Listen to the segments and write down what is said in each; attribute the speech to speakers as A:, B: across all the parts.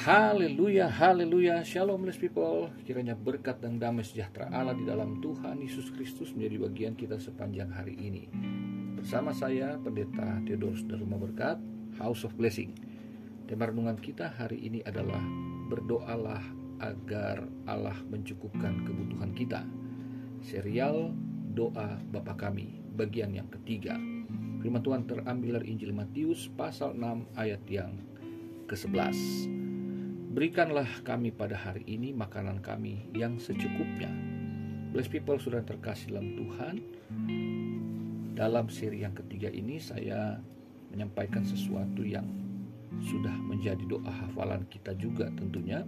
A: Haleluya, haleluya, shalom blessed people. Kiranya berkat dan damai sejahtera Allah di dalam Tuhan Yesus Kristus menjadi bagian kita sepanjang hari ini. Bersama saya, Pendeta Theodorus dari Rumah Berkat, House of Blessing. Tema renungan kita hari ini adalah Berdoalah agar Allah mencukupkan kebutuhan kita. Serial Doa Bapa Kami, bagian yang ketiga. Firman Tuhan terambil dari Injil Matius pasal 6 ayat yang ke-11 Berikanlah kami pada hari ini makanan kami yang secukupnya. Bless people sudah terkasih dalam Tuhan. Dalam seri yang ketiga ini saya menyampaikan sesuatu yang sudah menjadi doa hafalan kita juga tentunya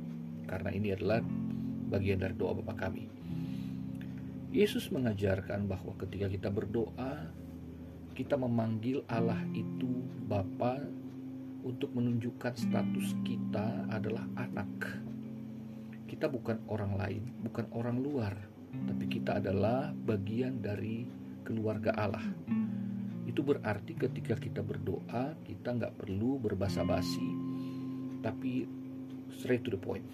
A: karena ini adalah bagian dari doa Bapa kami. Yesus mengajarkan bahwa ketika kita berdoa kita memanggil Allah itu Bapa untuk menunjukkan status kita adalah anak. Kita bukan orang lain, bukan orang luar, tapi kita adalah bagian dari keluarga Allah. Itu berarti ketika kita berdoa, kita nggak perlu berbasa-basi, tapi straight to the point.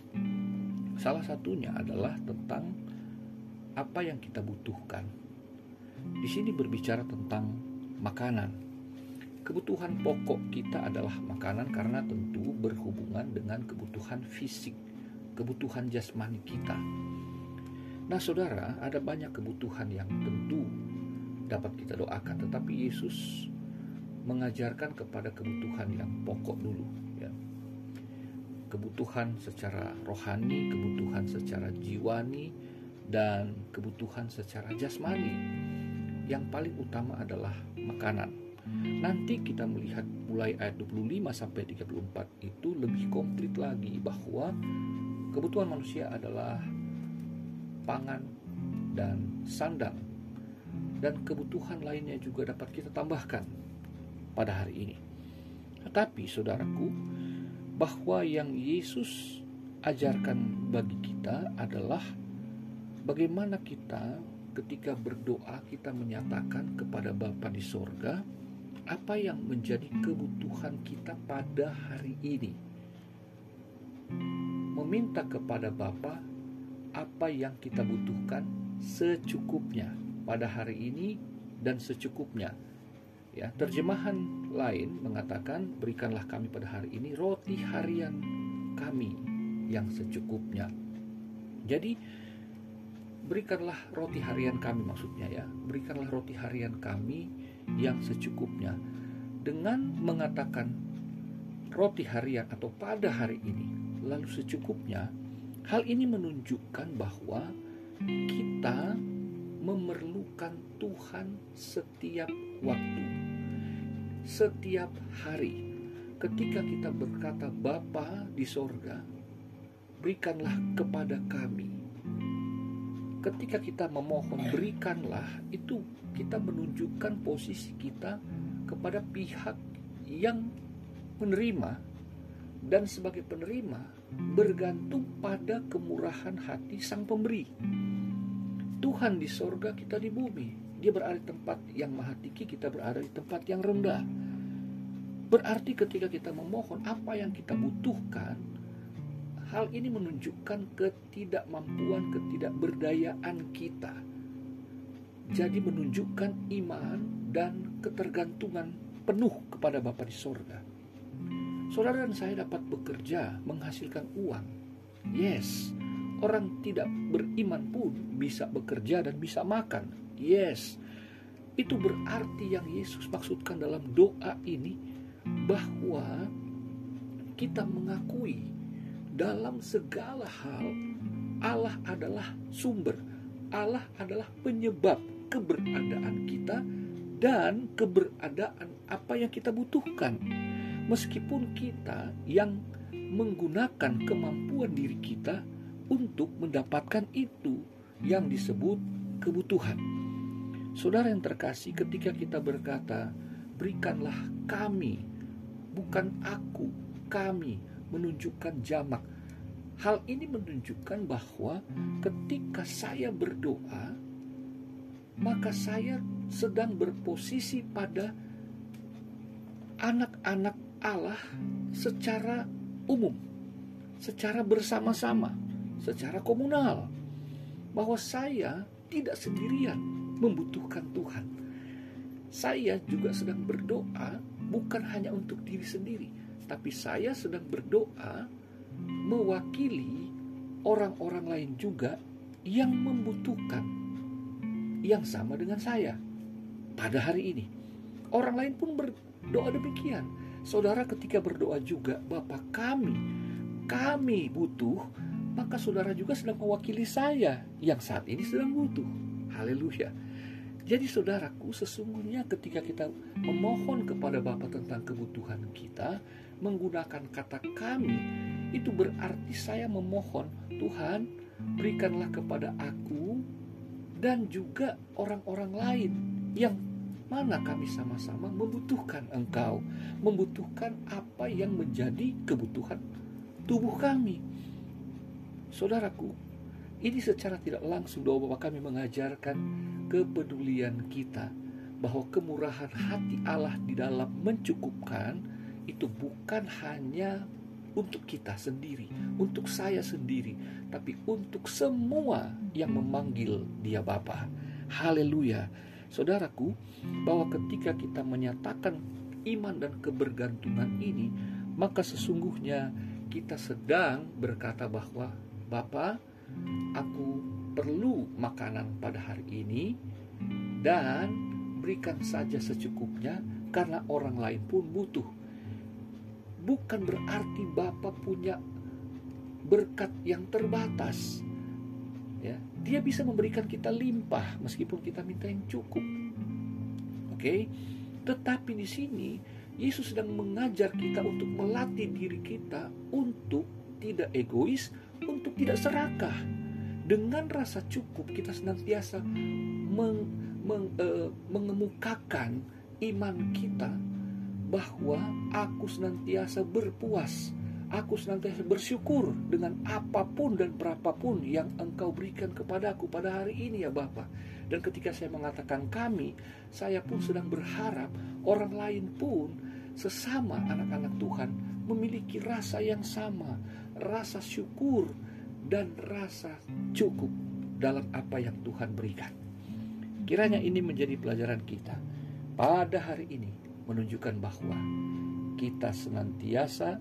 A: Salah satunya adalah tentang apa yang kita butuhkan. Di sini berbicara tentang makanan Kebutuhan pokok kita adalah makanan karena tentu berhubungan dengan kebutuhan fisik, kebutuhan jasmani kita. Nah, saudara, ada banyak kebutuhan yang tentu dapat kita doakan, tetapi Yesus mengajarkan kepada kebutuhan yang pokok dulu, ya. Kebutuhan secara rohani, kebutuhan secara jiwani, dan kebutuhan secara jasmani. Yang paling utama adalah makanan Nanti kita melihat mulai ayat 25 sampai 34 itu lebih komplit lagi bahwa kebutuhan manusia adalah pangan dan sandang dan kebutuhan lainnya juga dapat kita tambahkan pada hari ini. Tetapi saudaraku, bahwa yang Yesus ajarkan bagi kita adalah bagaimana kita ketika berdoa kita menyatakan kepada Bapa di sorga apa yang menjadi kebutuhan kita pada hari ini. Meminta kepada Bapa apa yang kita butuhkan secukupnya pada hari ini dan secukupnya. Ya, terjemahan lain mengatakan berikanlah kami pada hari ini roti harian kami yang secukupnya. Jadi berikanlah roti harian kami maksudnya ya. Berikanlah roti harian kami yang secukupnya. Dengan mengatakan roti harian atau pada hari ini lalu secukupnya hal ini menunjukkan bahwa kita memerlukan Tuhan setiap waktu setiap hari. Ketika kita berkata Bapa di sorga berikanlah kepada kami ketika kita memohon berikanlah itu kita menunjukkan posisi kita kepada pihak yang menerima dan sebagai penerima bergantung pada kemurahan hati sang pemberi. Tuhan di sorga, kita di bumi. Dia berada di tempat yang maha tinggi, kita berada di tempat yang rendah. Berarti ketika kita memohon apa yang kita butuhkan, Hal ini menunjukkan ketidakmampuan, ketidakberdayaan kita. Jadi menunjukkan iman dan ketergantungan penuh kepada Bapa di sorga. Saudara dan saya dapat bekerja, menghasilkan uang. Yes, orang tidak beriman pun bisa bekerja dan bisa makan. Yes, itu berarti yang Yesus maksudkan dalam doa ini bahwa kita mengakui dalam segala hal Allah adalah sumber, Allah adalah penyebab keberadaan kita dan keberadaan apa yang kita butuhkan. Meskipun kita yang menggunakan kemampuan diri kita untuk mendapatkan itu yang disebut kebutuhan. Saudara yang terkasih, ketika kita berkata, "Berikanlah kami, bukan aku, kami," menunjukkan jamak. Hal ini menunjukkan bahwa ketika saya berdoa, maka saya sedang berposisi pada anak-anak Allah secara umum. secara bersama-sama, secara komunal, bahwa saya tidak sendirian membutuhkan Tuhan. Saya juga sedang berdoa bukan hanya untuk diri sendiri, tapi saya sedang berdoa mewakili orang-orang lain juga yang membutuhkan yang sama dengan saya pada hari ini. Orang lain pun berdoa demikian. Saudara ketika berdoa juga, Bapak kami, kami butuh, maka saudara juga sedang mewakili saya yang saat ini sedang butuh. Haleluya. Jadi saudaraku, sesungguhnya ketika kita memohon kepada Bapa tentang kebutuhan kita, menggunakan kata kami, itu berarti saya memohon, Tuhan, berikanlah kepada aku dan juga orang-orang lain yang mana kami sama-sama membutuhkan engkau, membutuhkan apa yang menjadi kebutuhan tubuh kami. Saudaraku, ini secara tidak langsung doa Bapak kami mengajarkan kepedulian kita bahwa kemurahan hati Allah di dalam mencukupkan itu bukan hanya untuk kita sendiri, untuk saya sendiri, tapi untuk semua yang memanggil Dia Bapa. Haleluya. Saudaraku, bahwa ketika kita menyatakan iman dan kebergantungan ini, maka sesungguhnya kita sedang berkata bahwa Bapa, aku perlu makanan pada hari ini dan berikan saja secukupnya karena orang lain pun butuh. Bukan berarti Bapak punya berkat yang terbatas. Ya dia bisa memberikan kita limpah meskipun kita minta yang cukup. Oke? Okay? tetapi di sini Yesus sedang mengajar kita untuk melatih diri kita untuk tidak egois untuk tidak serakah. Dengan rasa cukup kita senantiasa meng, meng, uh, mengemukakan iman kita bahwa aku senantiasa berpuas Aku senantiasa bersyukur dengan apa pun dan berapapun yang engkau berikan kepadaku pada hari ini ya Bapak. Dan ketika saya mengatakan kami, saya pun sedang berharap orang lain pun sesama anak-anak Tuhan memiliki rasa yang sama, rasa syukur dan rasa cukup dalam apa yang Tuhan berikan. Kiranya ini menjadi pelajaran kita pada hari ini menunjukkan bahwa kita senantiasa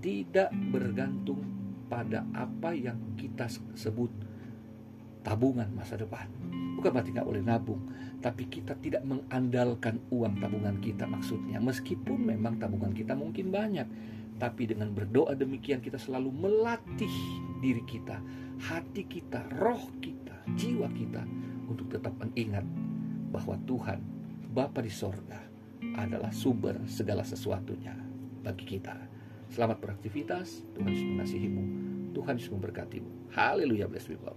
A: tidak bergantung pada apa yang kita sebut tabungan masa depan. Bukan berarti nggak boleh nabung, tapi kita tidak mengandalkan uang tabungan kita maksudnya. Meskipun memang tabungan kita mungkin banyak, tapi dengan berdoa demikian kita selalu melatih diri kita, hati kita, roh kita, jiwa kita untuk tetap mengingat bahwa Tuhan, Bapa di sorga, adalah sumber segala sesuatunya bagi kita. Selamat beraktivitas. Tuhan Yesus mengasihimu. Tuhan Yesus memberkatimu. Haleluya, bless people.